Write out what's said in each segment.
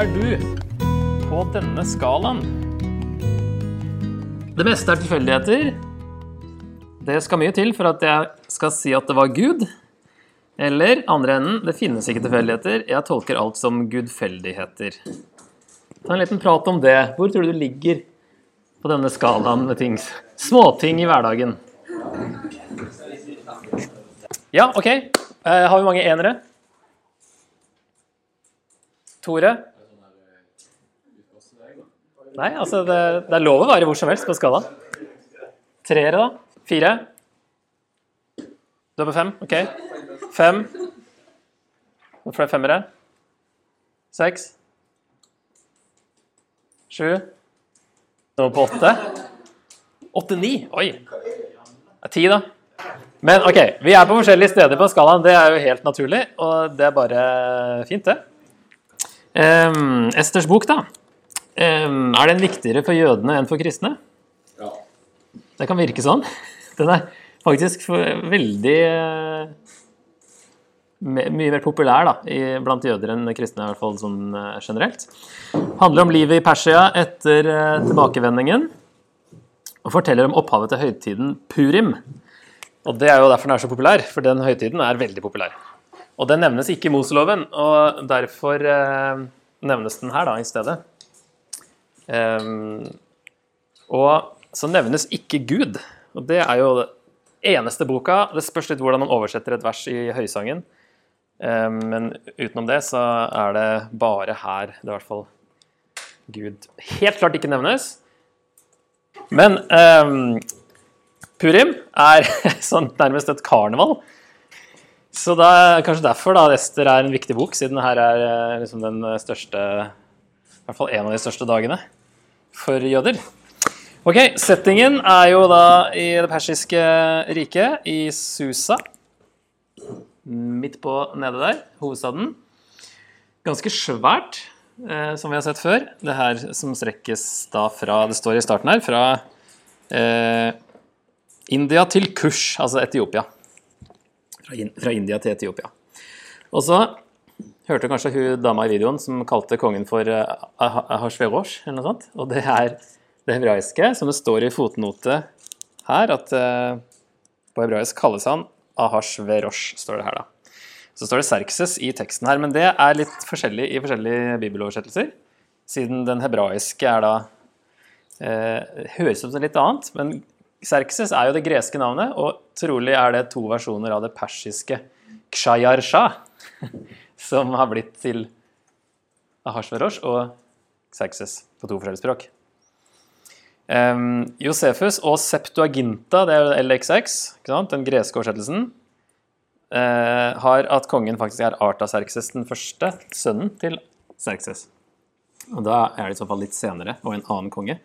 er du på denne skalaen? Det meste er tilfeldigheter. Det skal mye til for at jeg skal si at det var Gud. Eller andre enden, det finnes ikke tilfeldigheter. Jeg tolker alt som gudfeldigheter. Ta en liten prat om det. Hvor tror du du ligger på denne skalaen med ting? Småting i hverdagen. Ja, OK. Eh, har vi mange enere? Tore? Nei, altså det, det er lov å være hvor som helst på skalaen. Treere, da? Fire? Du er på fem? OK. Fem. Hvor flere femmere? Seks? Sju? Nå på åtte? Åtte-ni? Oi. Det er ti, da. Men OK, vi er på forskjellige steder på skalaen. Det er jo helt naturlig, og det er bare fint, det. Um, Esters bok, da. Um, er den viktigere for jødene enn for kristne? Ja. Det kan virke sånn. Den er faktisk veldig uh, Mye mer populær da, blant jøder enn kristne, i hvert fall sånn uh, generelt. Handler om livet i Persia etter uh, tilbakevendingen. Og forteller om opphavet til høytiden Purim. Og det er jo derfor den er så populær, for den høytiden er veldig populær. Og den nevnes ikke i Moseloven, og derfor eh, nevnes den her da i stedet. Um, og så nevnes ikke Gud. Og det er jo det eneste boka. Det spørs litt hvordan man oversetter et vers i Høysangen. Um, men utenom det så er det bare her det i hvert fall Gud helt klart ikke nevnes. Men um, Purim er sånn nærmest et karneval. Så det er kanskje derfor da Ester er en viktig bok, siden her er eh, liksom den største I hvert fall en av de største dagene for jøder. Ok, Settingen er jo da i det persiske riket, i Susa. Midt på nede der, hovedstaden. Ganske svært, eh, som vi har sett før. Det her som strekkes da fra Det står i starten her, fra eh, India til Kush, altså Etiopia fra India til Etiopia. Og så hørte kanskje hun dama i videoen som kalte kongen for eh, Ahasverosh, eller noe sånt. Og det er det hebraiske, som det står i fotnote her, at uh, på hebraisk kalles han Ahasverosh, står det her, da. Så står det Serkses i teksten her, men det er litt forskjellig i forskjellige bibeloversettelser. Siden den hebraiske er da eh, Høres ut som litt annet, men Serkses er jo det greske navnet, og trolig er det to versjoner av det persiske kshayarsha, som har blitt til Ahasverosh og Xerxes på to forskjellige språk. Um, Josefus og Septuaginta, det er LXX, den greske oversettelsen, uh, har at kongen faktisk er Artaserkses den første, sønnen til Serkses. Og da er det i så fall litt senere, og en annen konge.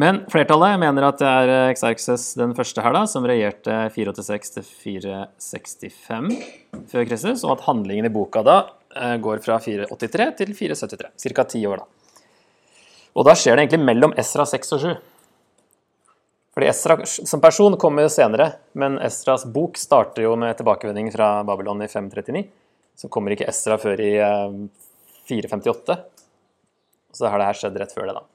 Men flertallet mener at det er Xerxes den første her, da, som regjerte 486 til 465 før Kristus, og at handlingen i boka da eh, går fra 483 til 473. Ca. ti år, da. Og da skjer det egentlig mellom Esra 6 og 7. Fordi Esra som person kommer jo senere, men Esras bok starter jo med tilbakevending fra Babylon i 539. Så kommer ikke Esra før i 458. Eh, så har det her skjedd rett før det, da.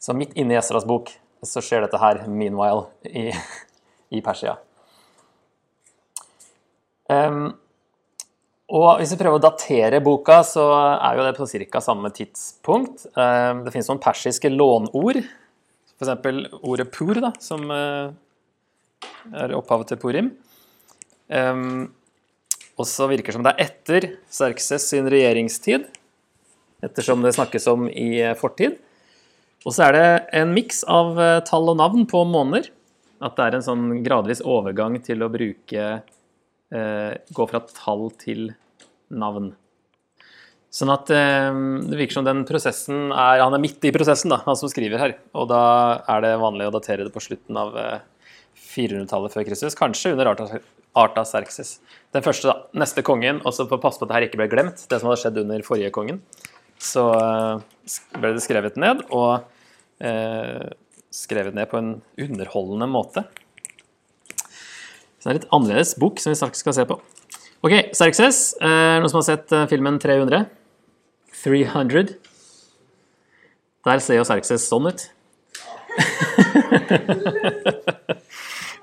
Så midt inne i Esras bok så skjer dette her meanwhile i, i Persia. Um, og hvis vi prøver å datere boka, så er jo det på ca. samme tidspunkt. Um, det finnes noen persiske lånord, f.eks. ordet pur, da, som uh, er opphavet til purim. Um, og så virker det som det er etter Serkses sin regjeringstid, ettersom det snakkes om i fortid. Og så er det en miks av eh, tall og navn på måneder. At det er en sånn gradvis overgang til å bruke eh, Gå fra tall til navn. Sånn at eh, det virker som den prosessen er Han er midt i prosessen, da, han som skriver her. Og da er det vanlig å datere det på slutten av eh, 400-tallet før Kristus. Kanskje under Arta Serkses. Den første, da. Neste kongen. Og så passe på at det her ikke ble glemt, det som hadde skjedd under forrige kongen så eh, ble det skrevet ned, og eh, skrevet ned på en underholdende måte. Så det er en litt annerledes bok som vi straks skal se på. Ok, Serkses. Eh, noen som har sett eh, filmen 300? 300. Der ser jo Serkses sånn ut.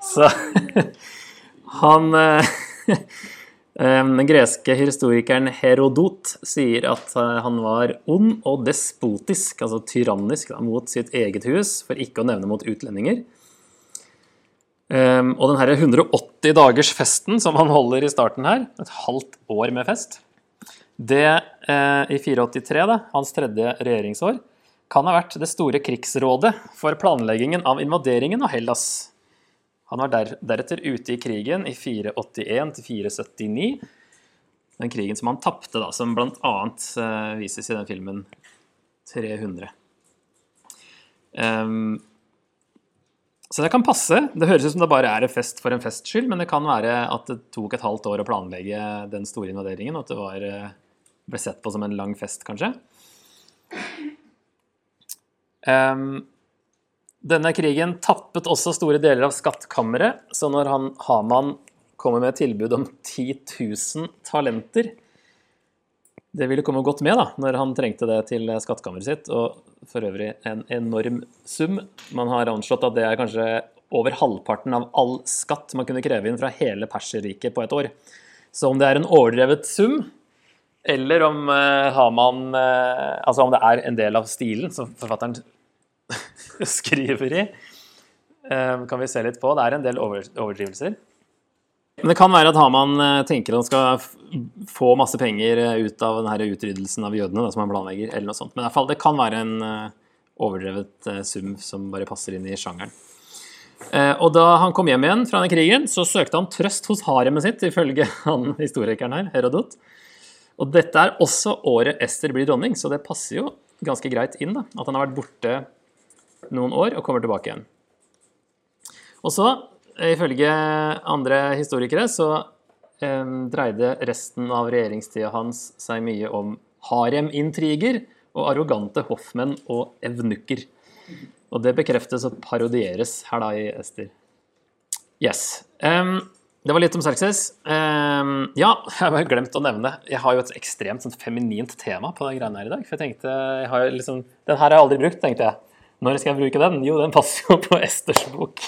Så han eh, Den greske historikeren Herodot sier at eh, han var ond og despotisk, altså tyrannisk, da, mot sitt eget hus, for ikke å nevne mot utlendinger. Um, og den her 180 dagers festen som han holder i starten her, et halvt år med fest, det eh, i 483, da, hans tredje regjeringsår, kan ha vært det store krigsrådet for planleggingen av invaderingen av Hellas. Han var der, deretter ute i krigen i 481 til 479. Den krigen som han tapte, som bl.a. Eh, vises i den filmen 300. Um, så det kan passe. Det høres ut som det bare er en fest for en fests skyld, men det kan være at det tok et halvt år å planlegge den store invaderingen, og at det var, eh, ble sett på som en lang fest, kanskje. Um, denne krigen tappet også store deler av skattkammeret, så når han, Haman kommer med et tilbud om 10 000 talenter Det ville komme godt med da, når han trengte det til skattkammeret sitt, og for øvrig en enorm sum. Man har anslått at det er kanskje over halvparten av all skatt man kunne kreve inn fra hele Perserriket på et år. Så om det er en overdrevet sum, eller om uh, Haman uh, Altså om det er en del av stilen som forfatteren skriver i, uh, kan vi se litt på. Det er en del overdrivelser. Men det kan være at Haman tenker at han skal få masse penger ut av denne utryddelsen av jødene da, som han planlegger, eller noe sånt. Men i fall, det kan være en overdrevet sum som bare passer inn i sjangeren. Og da han kom hjem igjen fra denne krigen, så søkte han trøst hos haremet sitt, ifølge han historikeren her, Herodot. Og dette er også året Ester blir dronning, så det passer jo ganske greit inn da, at han har vært borte noen år og kommer tilbake igjen. Og så, ifølge andre historikere, så eh, dreide resten av regjeringstida hans seg mye om haremintriger og arrogante hoffmenn og evnukker. Og det bekreftes og parodieres her da i Ester. Yes. Um, det var litt om Serkses. Um, ja, jeg har glemt å nevne Jeg har jo et ekstremt sånn, feminint tema på den greiene her i dag. For jeg tenkte jeg har liksom, Den her har jeg aldri brukt, tenkte jeg. Når skal jeg bruke den? Jo, den passer jo på Esters bok.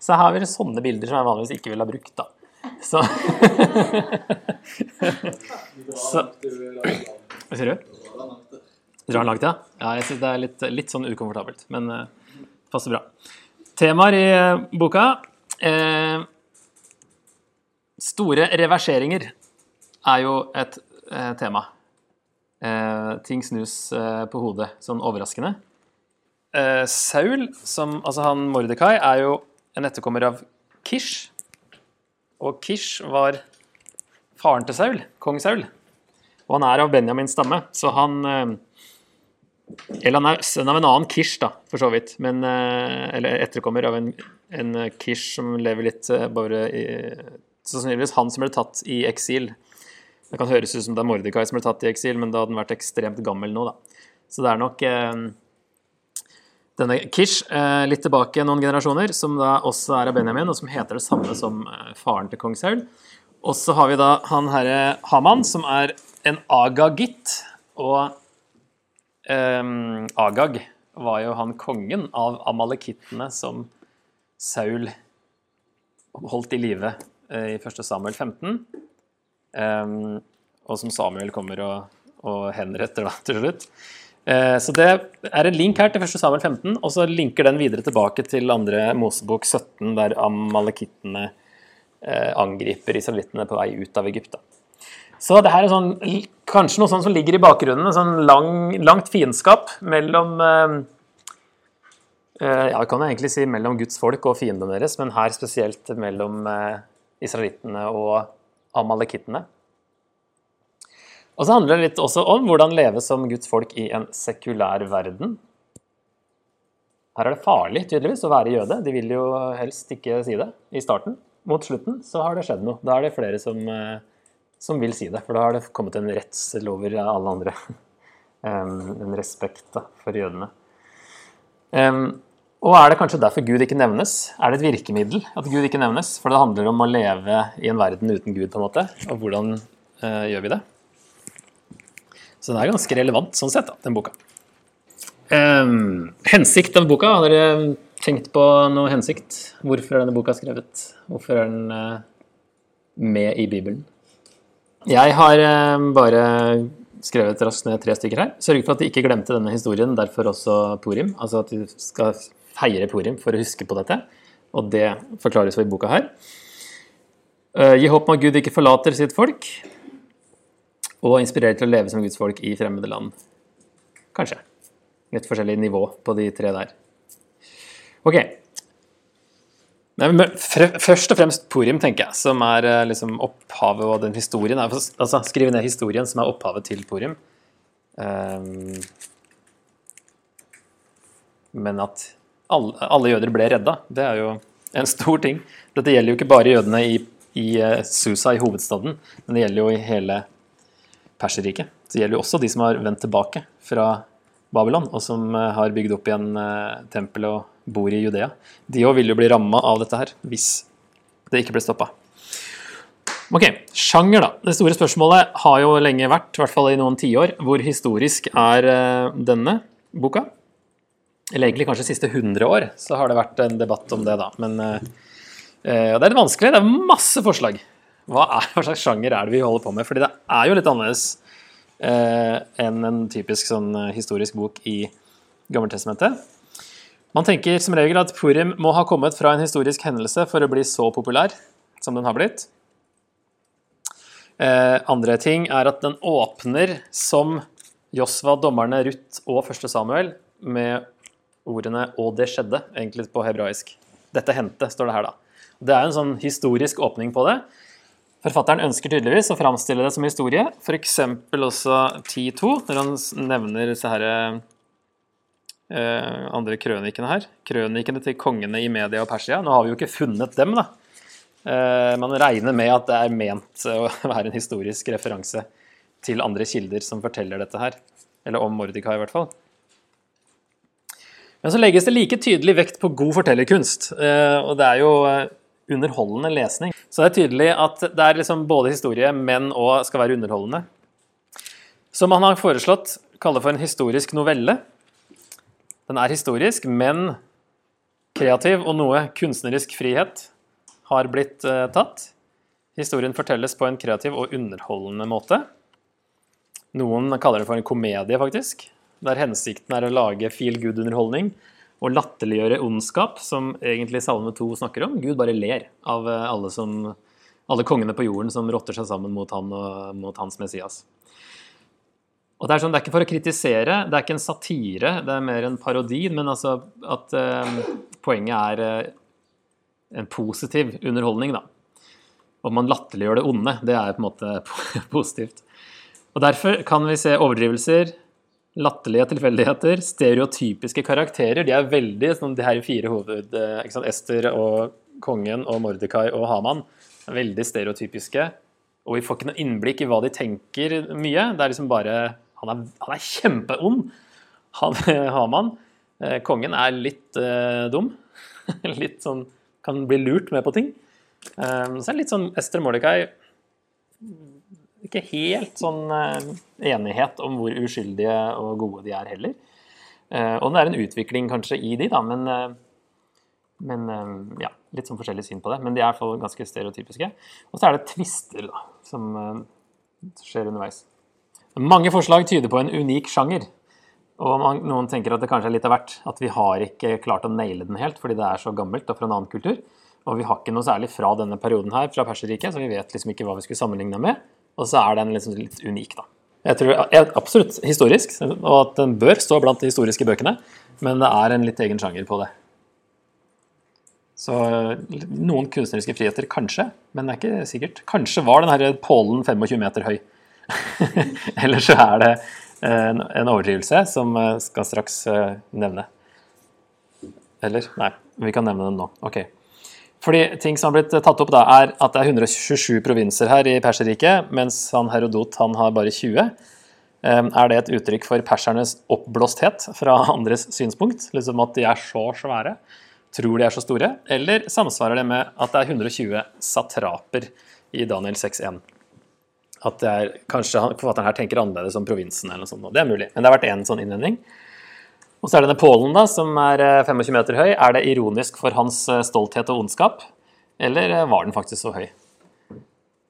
Så her har vi sånne bilder som jeg vanligvis ikke ville ha brukt, da. Så Hva sier du? Drar den langt, ja? Ja, jeg syns det er litt, litt, sånn ukomfortabelt, men uh, passer bra. Temaer i uh, boka uh, Store reverseringer er jo et eh, tema. Ting snus på hodet, sånn overraskende. Eh, Saul, som, altså han Mordekai, er jo en etterkommer av Kish. Og Kish var faren til Saul, kong Saul. Og han er av Benjamins stamme, så han eh, Eller han er sønn av en annen Kish, da, for så vidt. Men, eh, eller etterkommer av en, en Kish som lever litt bare i sannsynligvis han som ble tatt i eksil. Det kan høres ut som det er Mordekai som ble tatt i eksil, men da hadde han vært ekstremt gammel nå, da. Så det er nok eh, denne Kish eh, litt tilbake noen generasjoner, som da også er av Benjamin, og som heter det samme som eh, faren til kong Saul. Og så har vi da han herre Haman, som er en agagitt. Og um, Agag var jo han kongen av amalekittene som Saul holdt i live i 1. Samuel 15. Um, og som Samuel kommer og, og henretter da, til slutt. Uh, så det er en link her til 1. Samuel 15, og så linker den videre tilbake til 2. Mosebok 17, der amalekittene uh, angriper israelittene på vei ut av Egypt. Så det her er sånn, kanskje noe sånt som ligger i bakgrunnen, sånn lang, langt fiendskap mellom uh, ja, vi kan egentlig si mellom Guds folk og fiendene deres, men her spesielt mellom israelittene og amalekittene. Og så handler det litt også om hvordan leve som Guds folk i en sekulær verden. Her er det farlig tydeligvis å være jøde. De vil jo helst ikke si det i starten. Mot slutten så har det skjedd noe. Da er det flere som, eh, som vil si det. For da har det kommet en redsel over alle andre. En respekt da, for jødene. Og er det kanskje derfor Gud ikke nevnes? Er det et virkemiddel at Gud ikke nevnes? For det handler om å leve i en verden uten Gud, på en måte. Og hvordan eh, gjør vi det? Så den er ganske relevant sånn sett, da, den boka. Um, hensikt av boka, har dere tenkt på noe hensikt? Hvorfor er denne boka skrevet? Hvorfor er den uh, med i Bibelen? Jeg har uh, bare skrevet raskt ned tre stykker her. Sørg for at de ikke glemte denne historien, derfor også Purim. Altså at de skal feire Purim for å huske på dette. Og det forklares jo i boka her. Uh, gi håp om at Gud ikke forlater sitt folk, og inspirere til å leve som Guds folk i fremmede land. Kanskje. Litt forskjellig nivå på de tre der. Ok. Først og fremst Purim, tenker jeg, som er eh, liksom opphavet og den historien. Altså skrive ned historien som er opphavet til Purim. Um, men at alle, alle, jøder ble redda. Det er jo en stor ting. Dette gjelder jo ikke bare jødene i, i eh, Susa, i hovedstaden, men det gjelder jo i hele Perserriket. Det gjelder jo også de som har vendt tilbake fra Babylon, og som eh, har bygd opp igjen tempelet tempel og bor i Judea. De òg vil jo bli ramma av dette her, hvis det ikke ble stoppa. Ok, Sjanger, da. Det store spørsmålet har jo lenge vært, i hvert fall i noen tiår, hvor historisk er denne boka? eller egentlig kanskje siste 100 år, så har det vært en debatt om det, da. Men det er litt vanskelig. Det er masse forslag. Hva, er, hva, slags sjanger er det vi holder på med? Fordi det er jo litt annerledes eh, enn en typisk sånn historisk bok i Gammeltestamentet. Man tenker som regel at Purim må ha kommet fra en historisk hendelse for å bli så populær som den har blitt. Eh, andre ting er at den åpner som Josva, dommerne, Ruth og første Samuel med ordene 'og det skjedde', egentlig på hebraisk. Dette hendte, står det her, da. Det er en sånn historisk åpning på det. Forfatteren ønsker tydeligvis å framstille det som historie, f.eks. også 10.2, når han nevner disse her, eh, andre krønikene her. Krønikene til kongene i Media og Persia. Nå har vi jo ikke funnet dem, da. Eh, man regner med at det er ment å være en historisk referanse til andre kilder som forteller dette her. Eller om Mordikai, i hvert fall. Men så legges det like tydelig vekt på god fortellerkunst. Eh, og det er jo eh, underholdende lesning. Så det er tydelig at det er liksom både historie, men òg skal være underholdende. Som han har foreslått kalle for en historisk novelle. Den er historisk, men kreativ og noe kunstnerisk frihet har blitt uh, tatt. Historien fortelles på en kreativ og underholdende måte. Noen kaller det for en komedie, faktisk der hensikten er å lage feel good-underholdning og latterliggjøre ondskap, som egentlig Salme 2 snakker om. Gud bare ler av eh, alle, som, alle kongene på jorden som rotter seg sammen mot, han og, mot hans Messias. Og Det er sånn, det er ikke for å kritisere, det er ikke en satire, det er mer en parodi. Men altså at eh, poenget er eh, en positiv underholdning, da. Om man latterliggjør det onde. Det er på en måte positivt. Og Derfor kan vi se overdrivelser, latterlige tilfeldigheter, stereotypiske karakterer. De er veldig sånn de her fire hoved... Eh, sant, Ester og kongen og Mordekai og Haman. Veldig stereotypiske. Og vi får ikke noe innblikk i hva de tenker mye. Det er liksom bare Han er, han er kjempeond, han Haman. Eh, kongen er litt uh, dum. litt sånn Kan bli lurt med på ting. Um, så er det litt sånn Ester Mordekai ikke helt sånn eh, enighet om hvor uskyldige og gode de er heller. Eh, og det er en utvikling kanskje i de, da, men, eh, men ja, litt sånn forskjellig syn på det. Men de er i hvert fall ganske stereotypiske. Og så er det tvister da, som skjer underveis. Mange forslag tyder på en unik sjanger. Og noen tenker at det kanskje er litt av hvert. At vi har ikke klart å naile den helt fordi det er så gammelt og fra en annen kultur. Og vi har ikke noe særlig fra denne perioden her, fra Perserriket, så vi vet liksom ikke hva vi skulle sammenligne med. Og så er den liksom litt unik, da. Jeg tror Absolutt historisk, og at den bør stå blant de historiske bøkene, men det er en litt egen sjanger på det. Så noen kunstneriske friheter, kanskje, men det er ikke sikkert. Kanskje var den her pålen 25 meter høy. Eller så er det en, en overdrivelse som skal straks eh, nevne. Eller? Nei, vi kan nevne den nå. Ok. Fordi ting som har blitt tatt opp da, er at det er 127 provinser her i Perserriket, mens han Herodot han har bare 20. Er det et uttrykk for persernes oppblåsthet fra andres synspunkt? Liksom at de er så svære? Tror de er så store? Eller samsvarer det med at det er 120 satraper i Daniel 6.1? At det er, kanskje forfatteren her tenker annerledes om provinsen eller noe sånt. Det er mulig. Men det har vært én sånn innvending. Og så er det denne pålen, da, som er 25 meter høy. Er det ironisk for hans stolthet og ondskap? Eller var den faktisk så høy?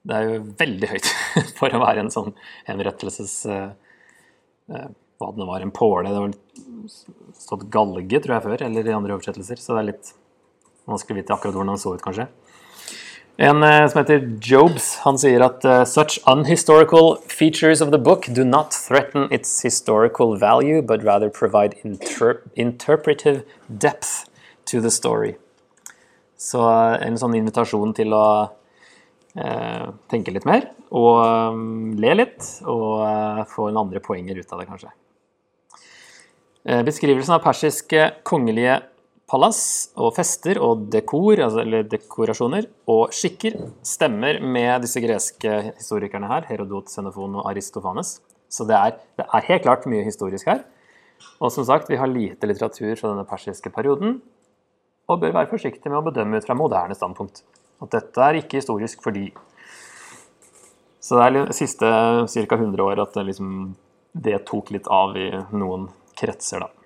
Det er jo veldig høyt for å være en sånn henrettelses... Eh, hva det var, en påle. Det var stått galge, tror jeg, før, eller i andre oversettelser. Så det er litt vanskelig å vite akkurat hvordan han så ut, kanskje. En eh, som heter Jobes, han sier at uh, such unhistorical features of the book do not threaten its historical value, but rather provide inter interpretive depth to the story. Så en sånn invitasjon til å eh, tenke litt mer og um, le litt, og uh, få en andre poenger ut av det, kanskje. Eh, beskrivelsen av persiske kongelige palass og fester og dekor, altså, eller dekorasjoner, og skikker stemmer med disse greske historikerne her, Herodot, Xenofon og Aristofanes. Så det er, det er helt klart mye historisk her. Og som sagt, vi har lite litteratur fra denne persiske perioden, og bør være forsiktig med å bedømme ut fra moderne standpunkt. At dette er ikke historisk fordi Så det er de siste ca. 100 år at det, liksom, det tok litt av i noen kretser, da.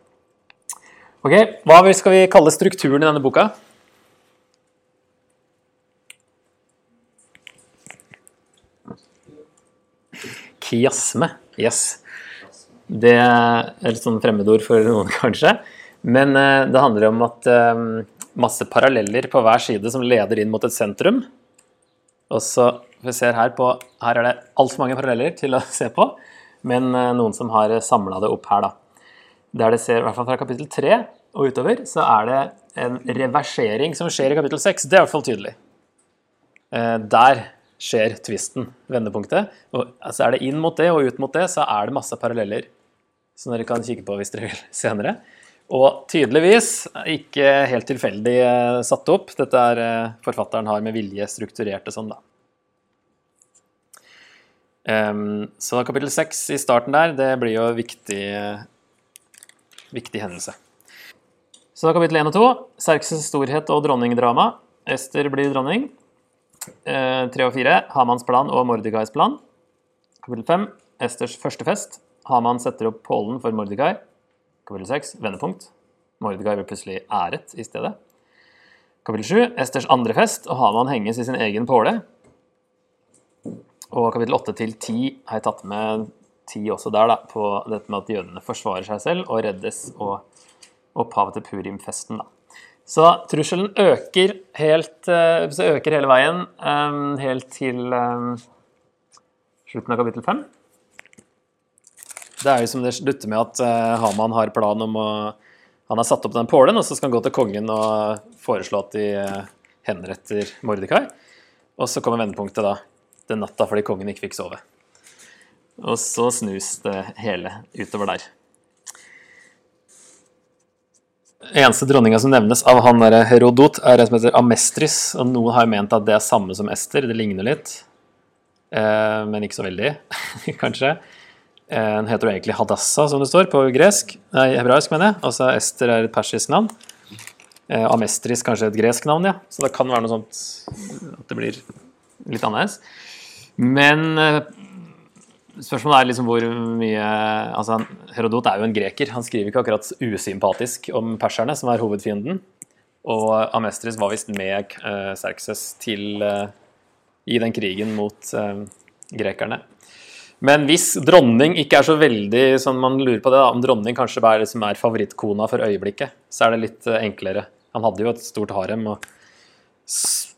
Ok, Hva skal vi kalle strukturen i denne boka? Kiasme. Yes. Det er et sånn fremmedord for noen, kanskje. Men uh, det handler om at um, masse paralleller på hver side som leder inn mot et sentrum. Og så vi ser her på Her er det altfor mange paralleller til å se på, men uh, noen som har samla det opp her, da. Der det ser, i hvert fall fra kapittel 3 og utover, så er det en reversering som skjer i kapittel 6. Det er i hvert fall tydelig. Uh, der skjer tvisten, vendepunktet. Og altså Er det inn mot det og ut mot det, så er det masse paralleller som dere kan kikke på hvis dere vil senere. Og tydeligvis ikke helt tilfeldig eh, satt opp. Dette er eh, forfatteren har med vilje strukturert det sånn, da. Um, så kapittel seks i starten der, det blir jo viktig, viktig hendelse. Så da kapittel 1 og 2. Serkses storhet og dronningdrama. Ester blir dronning. Eh, 3 og 4. Hamans plan og Mordegais plan. Kapittel 5. Esters første fest. Haman setter opp pålen for Mordegai. Kapittel 6, vendepunkt. Mordegai blir plutselig æret i stedet. Kapittel 7, Esters andre fest, og Haman henges i sin egen påle. Og kapittel 8 til 10 har jeg tatt med 10 også der, da, på dette med at jødene forsvarer seg selv og reddes, og opphavet til Purim-festen, da. Så trusselen øker helt eh, så øker hele veien eh, helt til um, slutten av kapittel 5. Det er jo som det slutter med at Haman har plan om å Han har satt opp den pålen, og så skal han gå til kongen og foreslå at de henretter Mordekai. Og så kommer vendepunktet da, den natta fordi kongen ikke fikk sove. Og så snus det hele utover der. Eneste dronninga som nevnes av han der Herodot, er en som heter Amestris. Og noen har ment at det er samme som Ester. Det ligner litt. Eh, men ikke så veldig, kanskje. Den heter jo egentlig Hadassa, som det står på gresk. Nei, hebraisk, mener jeg. Altså Ester er et persisk navn. Eh, Amestris kanskje et gresk navn, ja. Så det kan være noe sånt at det blir litt annerledes. Men eh, spørsmålet er liksom hvor mye Altså, Herodot er jo en greker. Han skriver ikke akkurat usympatisk om perserne, som er hovedfienden. Og Amestris var visst med eh, Serkses til eh, i den krigen mot eh, grekerne. Men hvis dronning ikke er så veldig sånn man lurer på det, da, om dronning kanskje er, liksom er favorittkona for øyeblikket, så er det litt enklere. Han hadde jo et stort harem. og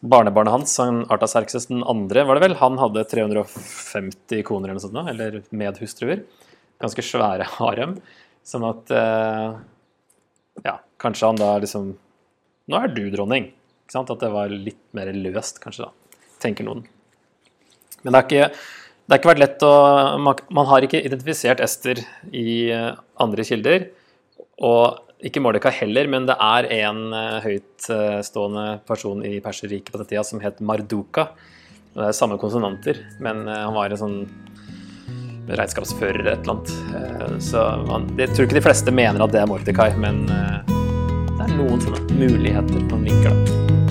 Barnebarnet hans, han den andre, var det vel, han hadde 350 koner eller noe sånt, eller medhustruer. Ganske svære harem. Sånn at uh, Ja, kanskje han da liksom Nå er du dronning. Ikke sant? At det var litt mer løst, kanskje, da. Tenker noen. Men det er ikke det har ikke vært lett å Man har ikke identifisert Ester i eh, andre kilder. Og ikke Mordecai heller, men det er en eh, høytstående person i Perserriket på den tida som het Marduka. Det er samme konsonanter, men eh, han var en sånn regnskapsfører eller et eller annet. Eh, så man, jeg tror ikke de fleste mener at det er Mordecai, men eh, det er noen sånne muligheter man vinker, da.